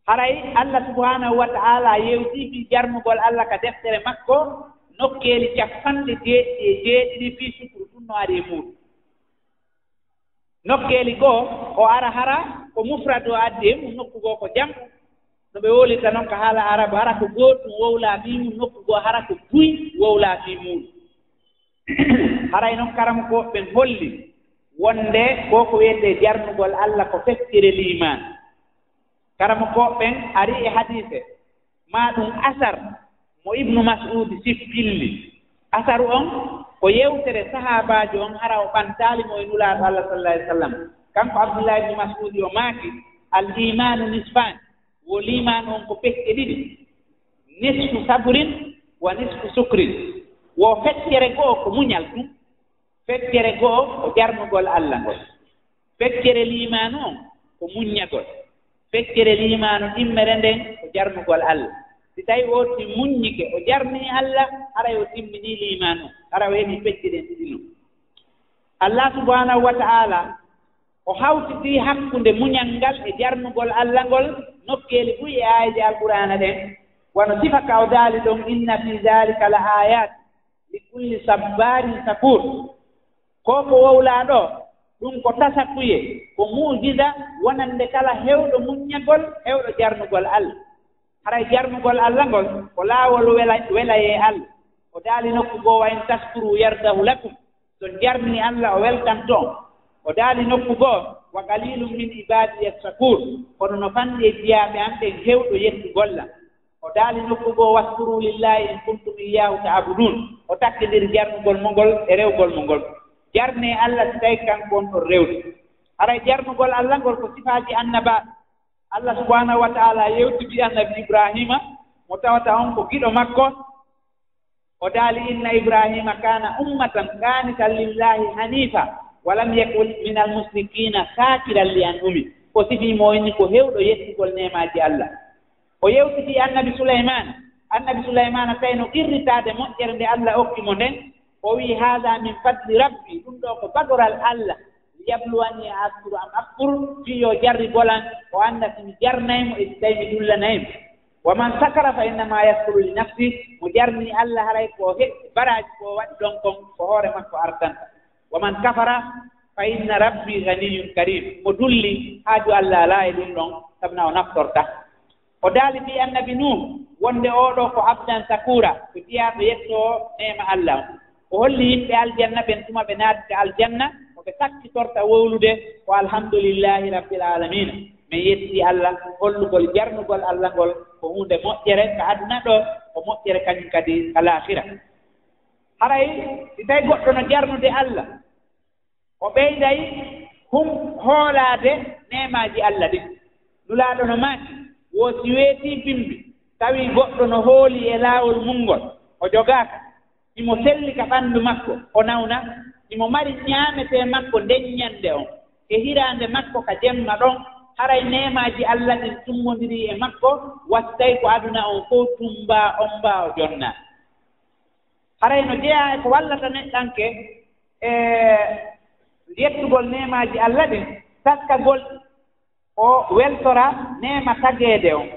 Haray allah subahanahu wa taala yewtii fii jarnugol allah ka deftere makko nokkeeli capanɗe jeeɗiɗi e jeeɗiɗi fii sukuru ɗum no ari e muuɗum. Nokkeeli goo o ara hara ko mufrad o addi e mum nokku goo ko jam. No ɓe wolirta noon ko haala arabu hara ko gootum wowlaa fii mum nokku goo hara ko buy wowlaa fii muuɗum haray noon karama ko ɓen holli wonde ko ko wiyetee jarnugol allah ko feftire liman karama koɓɓen ari e hadise ma ɗum asar mo ibnu masudi sippilli. Asaru on ko yewtere sahabaajo on hara o ɓantaali mo e nulaaɗo allah sallah alih w sallam. Kanko abdoullah ibnu mas'udi o maaki al imanu nisfani wo liman on ko pekke ɗiɗi. Nisfu sabrin wa nisfu sukrin. Wo feccere goo ko muñal ɗum. Feccere goo ko jarnugol allah ngol. Feccere limanu on ko muññagol feccere limanu ɗimmere nden ko jarnugol allah. si tawii wooti muññike o jarnii allah ara o timminii liman o ara o heni fecciɗen ɗiɗino allah subahanahu wa ta'ala o hawtitii hakkunde muñal ngal e jarnugol allah ngol nokkeeli fuu e aayaji alqur'ana ɗen. Wono sifa ka o daali ɗon inna fi dalika la ayat li kulli sabbarin sakur ko ko wowlaa ɗo ɗum ko tasakuye ko muujida wonande kala heewɗo muññagol heewɗo jarnugol allah. haray jarnugol allah ngol ko laawol wela welayee allah. O daali nokku goo wa in taskuru yardahu lakum. So jarni allah o weltan toon o daali nokku goo wa qalilum min ibadiya shakur kono no fanɗi e jiyaaɓe am ɓen heewɗo yettugolla o daali nokku goo waskuru lillahi in kuntum iyahu taabudun o takkidir jarnugol mo ngol e rewgol mo ngol. Jarne allah so tawi kanko on ɗon rewde. Haray jarnugol allah ngol ko sifaaji annaba allah subahanahu wa taala yewti mbi annabi ibrahima mo tawata on ko giɗo makko. O daali inna ibrahima kana ummatan kanitan lillahi hanifa walam yakun min almusrikina sakiran li an umi ko sifi moyni ko hewɗo yettigol nemaji allah. O yewtiti annabi souleymana annabi souleymana tawi no irritade moƴƴere nde allah okki mo nden. O wii haada min fadli rabbi ɗum ɗo ko bagoral allah. jabluwanni askuru am. Askuru fi yo jarri bolan o annda somi jarnaymo e si tawi mi ɗullanaymo wa man sakara fa innama yaskuru li nafsi mo jarni allah haray ko heɗɗi baraji ko waɗi ɗon kon ko hoore makko ardanta wa man kafara fa inna rabbi ganiyun karim. Mo dulli haaju allah alaa e ɗum ɗon sabna o naftorta. O daali mbi annabi nuh wonde oɗo ko abdan sakura ko ƴiyaɗo yetto nema allah o. Holli yimɓe aljanna ɓen tuma ɓe naatita aljanna ɓe sakkitorta wowlude ko alhamdulillahi rabbil alamina. Min yetti allah hollugol jarnugol allah ngol ko hunde moƴƴere ko aduna ɗo ko moƴƴere kañum kadi alahira haray si tawi goɗɗo no jarnude allah o ɓeyday hum hoolaade nemaji allah ɗin nulaaɗo no maati wosi weetii bimbi. Tawi goɗɗo no hooli e laawol mumngol o jogaaka imo selli ka ɓanndu makko o nawna imo mari ñaametee makko ndeññande on. E hiraande makko ka jemma ɗon haray nemaaji allah ɗin tummondiri e makko wattay ko aduna on fof tumbaa on mbaawa jonnaa haray no jeyaa e ko wallata neɗɗanke e yettugol nemaaji allah ɗin sakkagol o weltora neema tageede on.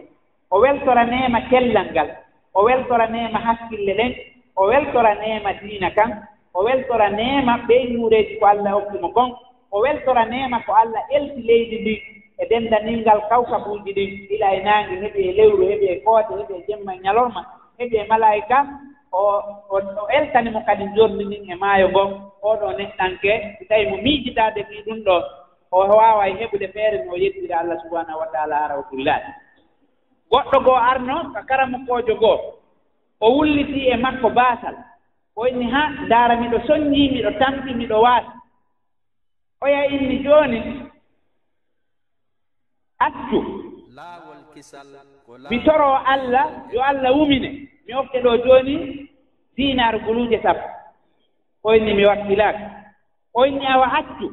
O weltora neema cellal ngal o weltora neema hakkille ɗen o weltora neema diina kan o weltora neema ɓey ñuureeji ko allah hokkimo gon o weltora neema ko allah elti leydi ndi e denndaningal kawkabuuji ɗin ila e naange heɓi e lewru heɓi e koode heɓi e jemma e ñalorma heɓi e malayika o o eltanimo kadi jorni ndin e maayo ngon oɗo neɗɗanke. So tawi mo miijitaade fii ɗum ɗo o waawa e heɓude feere no yettira allah subahanahu wa taala ara goɗɗo goo arno ko karamukkoojo goo o wullitii e makko baasal. o inni haa ndaara miɗo soññii miɗo tampi miɗo waasi oya inni jooni accu mi toroo allah yo allah wumine. Mi ofte ɗoo jooni dinar guluuje sappo. O inni mi wakkilaaka o inni awa accu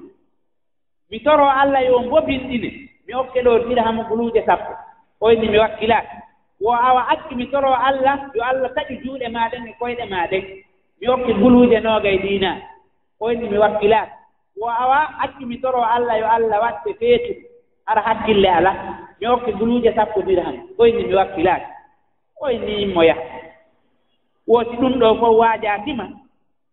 mi toroo allah yo mbobinɗine. Mi ofte ɗoo dirhamu guluuje sappo. O inni mi wakkilaaka wo awa accu mi toroo allah yo allah taƴu juuɗe maa ɗen e koyɗe maa ɗen mi hokki guluuje nooga e diina. O inni mi wakkilaaka wo awa accu mi toroo allah yo allah waɗte feetu. Ara hakkille ala. Mi hokki guluuje sappo e dirham. O inni mi wakkilaaka o inni immo yaha wooti ɗum ɗo fof waajaatima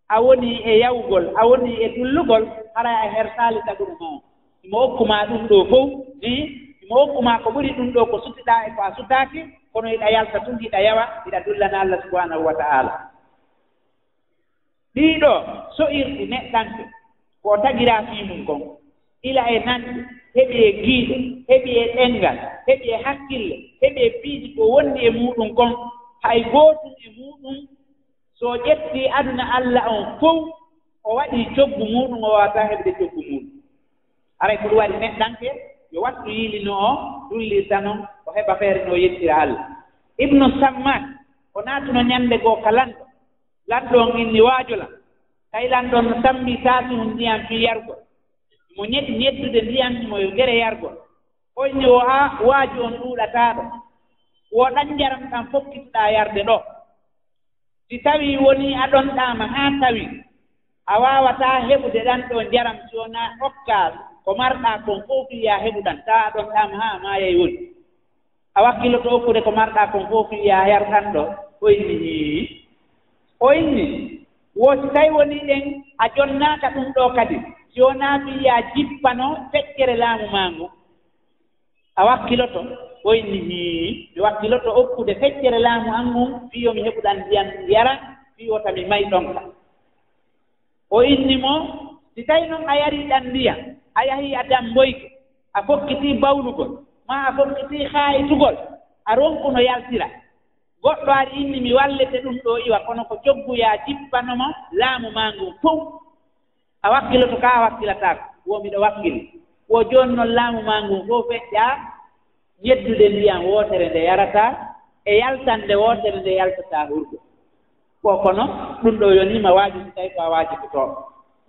a woni e yawgol a woni e tullugol hara a hersaalita ɗum ma imo hokkuma ɗum ɗo fof ni imo hokkuma ko ɓuri ɗum ɗo ko sutiɗaa e ko a sutaaki kono iɗa yalta tun iɗa yawa iɗa dullana allah subahanahu wa ta'ala. ɗiiɗo soirɗi neɗɗanke ko tagiraa fii mum kon. Ila e nanɗe heɓi e giiɗo heɓi e ɗenngal heɓi e hakkille heɓi e piiji ko wonndi e muɗum kon. Hay gootum e muɗum so ƴettii aduna allah on fof o waɗii coggu muɗum o waawataa heɓde coggu muɗum. Aray ko ɗum waɗi neɗɗanke yo wattu yiilino o dullirta noon o heɓa feere no yettira allah. Ibnu sammak o naatuno ñannde goo kalanɗo lanɗon inni waajola. Tawi lanɗon no tammi taasum ndiyam fii yargol mo ñeɗi ñeddude ndiyam mo ngere yargol holni o haa waaji on ɗuuɗataaɗo wo ɗan njaram ɗam fokkitoɗaa yarde ɗo. Si tawii woni aɗonɗaama haa tawi a waawataa heɓude ɗan ɗo njaram si wonaa hokkaa ko marɗaa kon fof fiya heɓuɗan taa aɗonɗaama haa maayay woni. A wakkilloto okkude ko marɗaa kon fof fiya yarɗan ɗo hoyni o hoyni woto tawi woni ɗen a jonnaaka ɗum ɗo kadi. Si wonaa ɗum yiya jippanoo feccere laamu maa ngu a wakkiloto hoyni hii mi wakkiloto okkude feccere laamu an ngun fiyo mi heɓuɗan ndiyam yara fiyota mi may ɗonka. O inni mo si tawi noon a yarii ɗan ndiyam a yahii a damboyke a fokkitii bawlugol maa a fokkitii haayitugol a ronkuno yaltira. goɗɗo ari inni mi wallete ɗum ɗo iwa kono ko jogguya jibbanoma laamu ma ngu fof a wakkiloto ka a wakkilataako wo miɗo wakkili. Wo jooni noon laamu ma ngu fof feƴƴa ñeddude ndiyam wootere nde yarata e yaltande wootere nde yaltata hurgo ko kono ɗum ɗo yoni ma waaji so tawi ko a waaji ko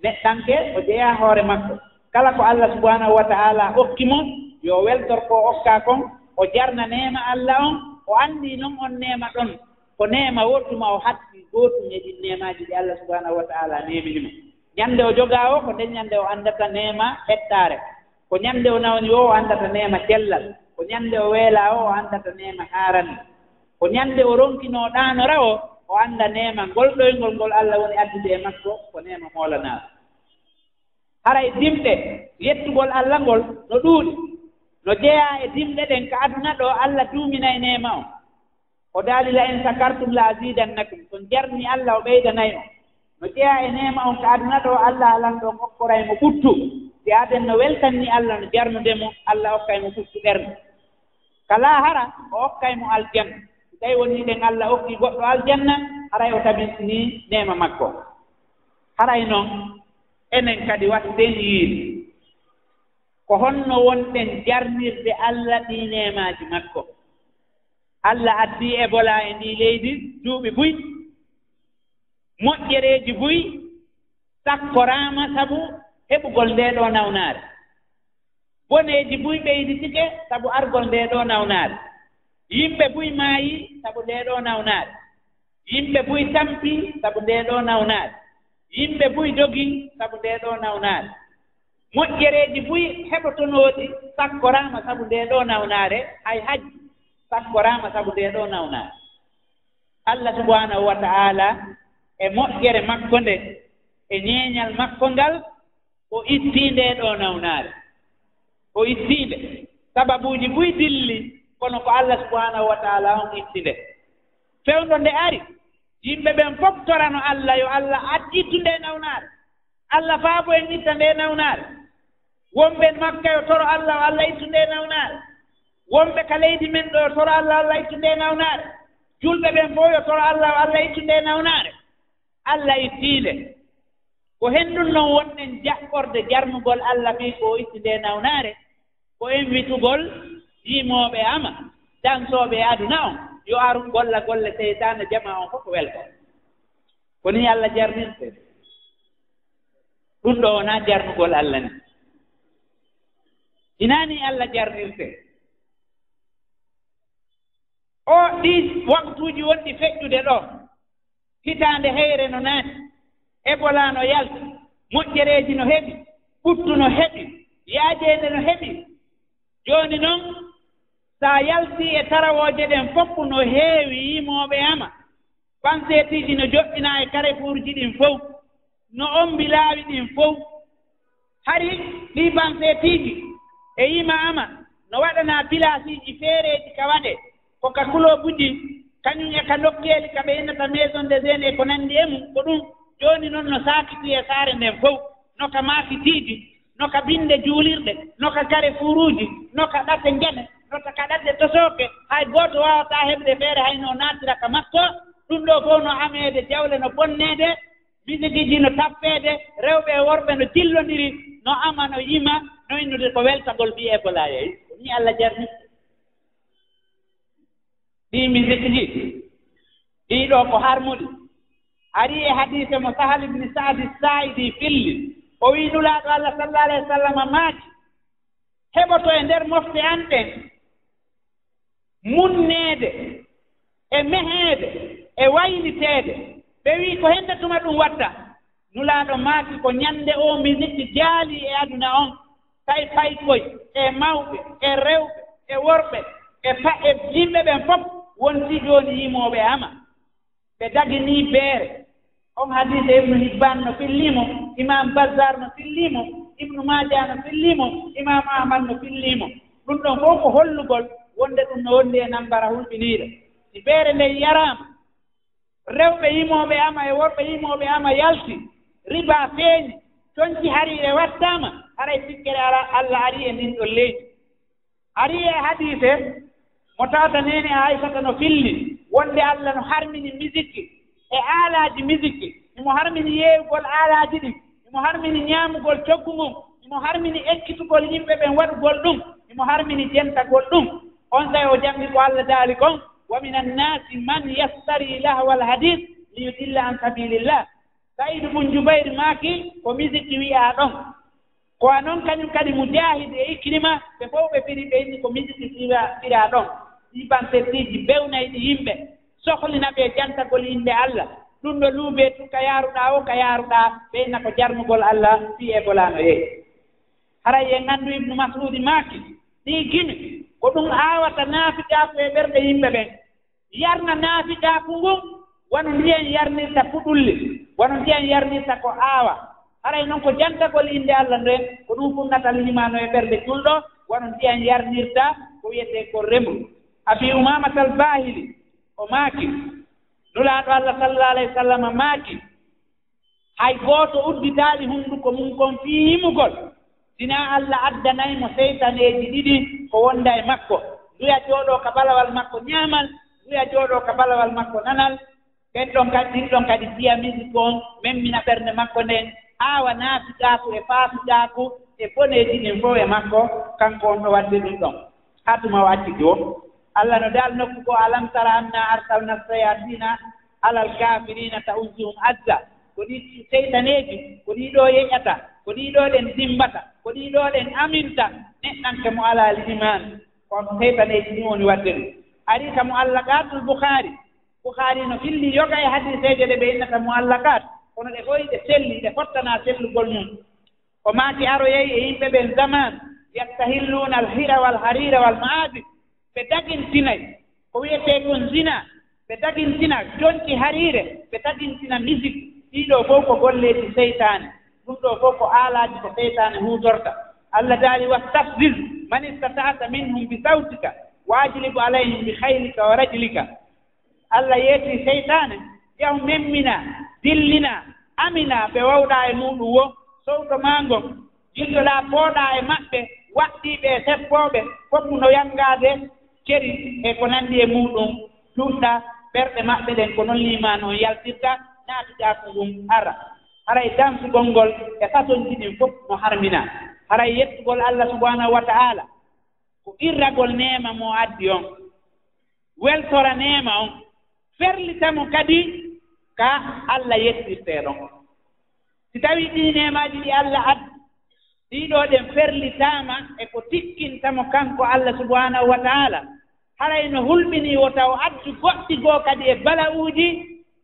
neɗɗanke o jeyaa hoore makko. Kala ko allah subahanahu wa taala okki mo yo weltor ko okkaa kon o jarnaneema allah on o anndi noon on neema ɗon ko neema wottuma o haɗdi gootum e ɗin neemaaji ɗi allah subahanahu wa taala neeminimo ñannde o jogaa o ko nden ñannde o anndata neema heɗɗaare ko ñannde o nawni o o anndata neema cellal ko ñannde o weelaa o o anndata neema haarande ko ñannde o ronkinoo ɗaanora o o annda neema ngolɗoyngol ngol allah woni addude e makko ko neema moolanaaɗo haray dimɗe yettugol allah ngol no ɗuuɗi. no jeyaa e dimɗe ɗen ko aduna ɗo allah duumina e neema o. O daalila en sakartum la asidannakum so jarni allah o ɓeydanayi o no jeyaa e neema on ko aduna ɗo allah alan ɗon okkoray mo ɓuttu si aden no weltanni allah no jarnude mo allah okkay mo ɓuttu ɓernde. Kala hara o okkay mo aljanna. So tawi wonni ɗen allah okki goɗɗo aljanna haray o tabintini neema makko. Haray noon enen kadi watten yiide. ko honno wonɗen jarnirde allah ɗi nemaaji makko. Allah addii ebola e ndi leydi duuɓi buy moƴƴereeji buy sakkoraama sabu heɓugol ndee ɗoo nawnaare. Boneeji buy ɓeyditike sabu argol ndee ɗoo nawnaare. Yimɓe buy maayi sabu ndee ɗoo nawnaare. Yimɓe buy tampii sabu ndee ɗoo nawnaare. Yimɓe buy dogii sabu ndee ɗoo nawnaare. moƴƴereeji buy heɓotonooɗi sakkoraama sabu ndee ɗoo nawnaare hay hajji sakkoraama sabu ndee ɗoo nawnaare. Allah subahanahu wa ta'ala e moƴƴere makko nde e ñeeñal makko ngal o ittii ndee ɗoo nawnaare. O ittii nde. Sababuuji buy dilli kono ko allah subahanahu wa taala on itti nde. Fewndo nde ari yimɓe ɓen fof torano allah yo allah adittu nde nawnaare. Allah faabo en itta nde nawnaare. wonɓen makka yo toro allah o allah ittu nde nawnaare. Wonɓe ka leydi men ɗo yo toro allah o allah ittu nde nawnaare. Julɓe ɓen fof yo toro allah o allah ittu nde nawnaare. Allah ittiile. Ko henndun noon wonɗen jaɓɓorde jarnugol allah mbi ko o itti nde nawnaare. Ko invitugol yimooɓe ama dansooɓe e aduna on yo aru golla golle seytane jama on fof ko welko. Ko ni allah jarnirte. Ɗum ɗo wonaa jarnugol allah ni. inaani allah jarnirte o ɗi waktuuji wonɗi feƴƴude ɗo. Hitaande heyre no naati. Ebola no yalti moƴƴereeji no heɓi. Ɓuttu no heɓi. Yaajeende no heɓi. Jooni noon so a yaltii e tarawooje ɗen fof no heewi yimooɓe ama panseetiiji no joɗɗinaa e karefuurji ɗin fof no ombilaawi ɗin fof. Hari ɗii panseetiiji e yima ama no waɗanaa pilasiiji feereeji ka waɗe ko ka kuloo buji kañum e ka lokkeeli ka ɓe innata maison de aînés e ko nanndi e mum ko ɗum jooni noon no saakiti e saare nden fof no ka maafitiiji no ka binde juulirɗe no ka kare fuuruuji no ka ɗate ngene no ka ɗate tosooke hay gooto waawataa heɓde feere hayno naatira ka mattoo ɗum ɗo fof no ameede jawle no bonneede misigiiji no tappeede rewɓe e worɓe no jillondiri no ama no yima ɗoynude ko weltagol mbiyee ko laaya ni allah jarni. Ɗi musique ji ɗii ɗiɗo ko harmude ari e hadise mo sahal ibni saadi saidi filli. O wii nulaaɗo allah sallah alah wa sallam maaki. Heɓoto e ndeer mofte an ɗen. Munneede e meheede e wayliteede. Ɓe wii ko hennde tuma ɗum watta nulaaɗo maaki ko ñannde o musique jaali e aduna on. tawi paykoye e mawɓe e rewɓe e worɓe e pa e yimɓe ɓen fof wonti jooni yimooɓe ama. Ɓe daginii beere. On hadise ibnu hibban no fillimo imam bazar no fillimo ibnu madia no fillimo imam ahmad no fillimo. Ɗum ɗon fof ko hollugol wonde ɗum no wondi e nambara hulɓiniiɗo. Si beere nden yaraama. Rewɓe yimooɓe ama e worɓe yimooɓe ama yalti. Riba feeñi. Coñci hariire wattaama. haray sikkere ala allah ari e ndin ɗon leydi ari e hadise mo tata nene aysata no filli wonde allah no harmini musique e aalaaji musique imo harmini yeewgol aalaaji ɗin imo harmini ñaamugol coggu mum imo harmini ekkitugol yimɓe ɓen waɗugol ɗum imo harmini jentagol ɗum. On tawi o jamɗi ko allah daali kon wa min annasi man yastari lahwa li yudilla an sabilillah. Sayidu bun jubayre maaki ko musique wiyaa ɗon. ko a noon kañum kadi mujahide e ikrima ɓe fof ɓe firi ɓe inni ko miɗiti fira fira ɗon ibansettiiji bewnayɗi yimɓe sohlina ɓe jantagol yimɓe allah. Ɗum ɗo luuɓe tu ka yaaruɗaa o ka yaaruɗaa ɓe inna ko jarnugol allah fii e bolaano yeey haray e nganndu ibnu masudi maaki ɗii gimi ko ɗum aawata naafiƴaaku e ɓerɗe yimɓe ɓen yarna naafiƴaaku ngun wano ndiyen yarnirta puɗulli wano ndiyen yarnirta ko aawa. haray noon ko jantagol innde allah nden ko ɗum fof natal himano e ɓerɗe julɗo wono ndiyan yarnirta ko wiyetee ko remo abi umamatal bahili o maaki. Nulaaɗo allah sallallah alayhi wa sallam maaki. Hay gooto udditaaɗi hunnduko mum kon fii himugol. Sina allah addanaymo seytaneeji ɗiɗi ko wonda e makko. Nduya jooɗoo ka balawal makko ñaamal nduya jooɗoo ka balawal makko nanal. Ɓen ɗon kadi ɗin ɗon kadi siya kon memmina ɓernde makko nden. aawa naatiɗaako e faatuɗaako e boneeji ɗin fof e makko kanko on ɗo waɗde ɗum ɗon. Haa tuma o acciti o allah no daal nokku ko alam tara anna arsalna sayatina alal kafirina ta usuhum adda ko ɗi seytaneeji ko ɗii ɗoo yeƴata ko ɗii ɗoo ɗen dimbata ko ɗii ɗoo ɗen aminta neɗɗanke mo alaa liman on seytaneeji ɗin woni waɗde ɗum. Arii ka mo allah gaatul bouhari bouhari no filli yoga e hadiseeje ɗe ɓe innata mo allah gaatu kono ɗe ɓoyi ɗe selli ɗe fottanaa sellugol mum ko maaki aroyeyi e yimɓe ɓen zaman yastahilluna alhira wal harira wal maadi ɓe dagintinay ko wiyetee kon zina ɓe dagintina jonki hariire ɓe dagintina musique ɗiɗo fof ko golleeji seytaane. Ɗum ɗo fof ko aalaaji ko seytaane huutorta. Allah daali wastafzil man istata'ata minhum bi sawtika waajilibu alayhim bi haylika wa rajlika. Allah yeetii seytaane yahu memmina dillina amina ɓe wawɗaa e muɗum wo. Sowto maa ngon jilloɗaa pooɗaa e maɓɓe waɗɗiiɓe e seppooɓe fof no yanngaade ceri e ko nanndi e muɗum. Luɗɗa ɓerɗe maɓɓe ɗen ko noon lima noon yaltirta naatuɗaa ko ngun ara haray dansugol ngol e façonji ɗin fof no harmina. Haray yettugol allah subahanahu wa ta'ala. Ko irragol neema mo addi on. Weltora neema on. Ferlitamo kadi ka allah yettirtee ɗon si tawii ɗii nemaaji ɗi allah addi ɗiiɗoo ɗen ferlitaama e ko tikkintamo kanko allah subahanahu wa taala. Haray no hulɓinii wo taw addu goɗɗi goo kadi e bala uuji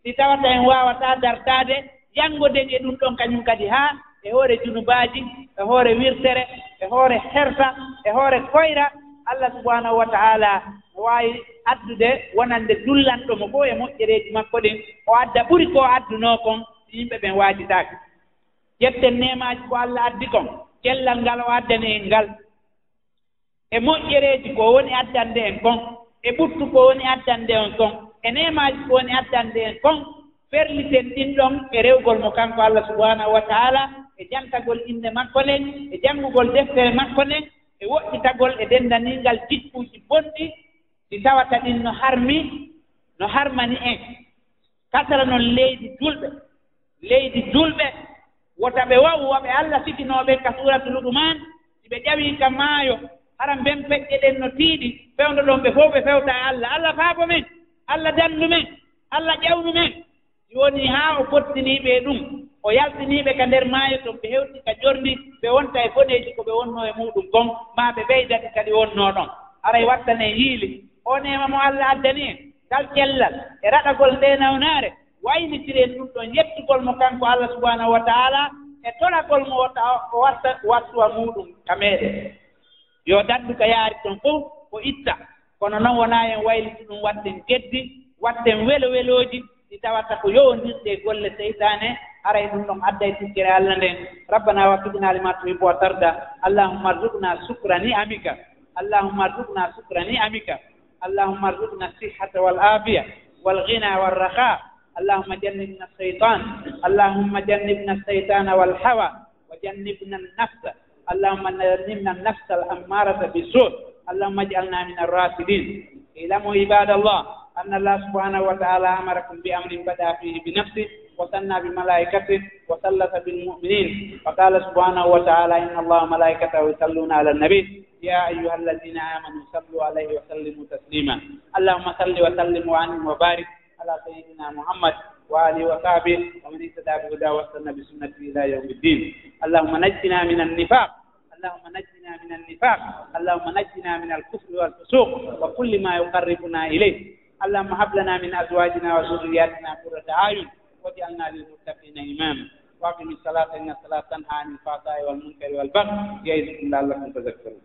ɗi tawata en waawataa dartaade janngoden e ɗum ɗon kañum kadi haa e hoore junubaaji e hoore wirtere e hoore herta e hoore koyra allah subahanahu wa taala o waawi addude wonande dullanɗomo fof e moƴƴereeji makko ɗin o adda ɓuri ko addunoo kon yimɓe ɓen waajitaake ƴetten nemaaji ko allah addi kon cellal ngal o addani en ngal. E moƴƴereeji ko woni addande en kon e ɓuttu ko woni addande en kon e nemaaji ko woni addande en kon ferliten ɗin ɗon e rewgol mo kanko allah subahanahu wa taala e jantagol innde makko nden e janngugol deftere makko nden e woɗɗitagol e denndaniingal jikkuuji bonɗi ɗi tawata ɗin no harmi no harmani en. Kasara noon leydi julɓe leydi julɓe wota ɓe wawwaɓe allah sikinooɓe ka suratu luɗuman si ɓe ƴawii ka maayo hara mben peƴƴe ɗen no tiiɗi fewndo ɗon ɓe fof ɓe fewta e allah. Allah faabo men allah danndu men allah ƴawnu men. jooni haa o fottanii ɓe ɗum o yaltinii ɓe ka ndeer maayo to ɓe heewti ka jorndi ɓe wonta e boneeji ko ɓe wonnoo e muɗum gon maa ɓe ɓeydati kadi wonnoo ɗon. Aray wattane yiili o neema mo allah addani en ngal cellal e raɗagol nde nawnaare waynitiren ɗum ɗon yettugol mo kanko allah subahanahu wa taala e tolagol mo wota o watta wattuwa muɗum ka meeɗen. Yo daddu ka yaari toon fof ko itta. Kono noon wonaa en wayliti ɗum watten geddi watten welo welooji ɗi tawata ko yowondirɗe golle seytane aray ɗum ɗon adda e tikkere allah nden rabbana waffidina lima tuhibu wa tarda allahumma arzuqna sukra ni amika allahumma arzuqna sukra ni amika allahumma arzuqna sihhata wal afiya wal ghina wal raha اللهم جنبنا الشيطان اللهم جنبنا الشيطان والهوى وجنبنا النفس اللهم جنبنا النفس الأمارة بالسوء اللهم اجعلنا من الراشدين اعلموا عباد الله أن الله سبحانه وتعالى أمركم بأمر بدأ فيه بنفسه وثنى بملائكته وثلث بالمؤمنين وقال سبحانه وتعالى إن الله ملائكته يصلون على النبي يا أيها الذين آمنوا صلوا عليه وسلموا تسليما اللهم صل وسلم وعنهم وبارك على سيدنا محمد وآله وصحبه ومن اهتدى بهداه واستنى بسنته إلى يوم الدين اللهم نجنا من النفاق اللهم نجنا من النفاق اللهم نجنا من الكفر والفسوق وكل ما يقربنا إليه اللهم هب لنا من أزواجنا وذرياتنا قرة أعين واجعلنا للمتقين إماما واقم salata إن الصلاة تنهى anil fasai walmunkari والبغي yaidukum laallakum تذكرون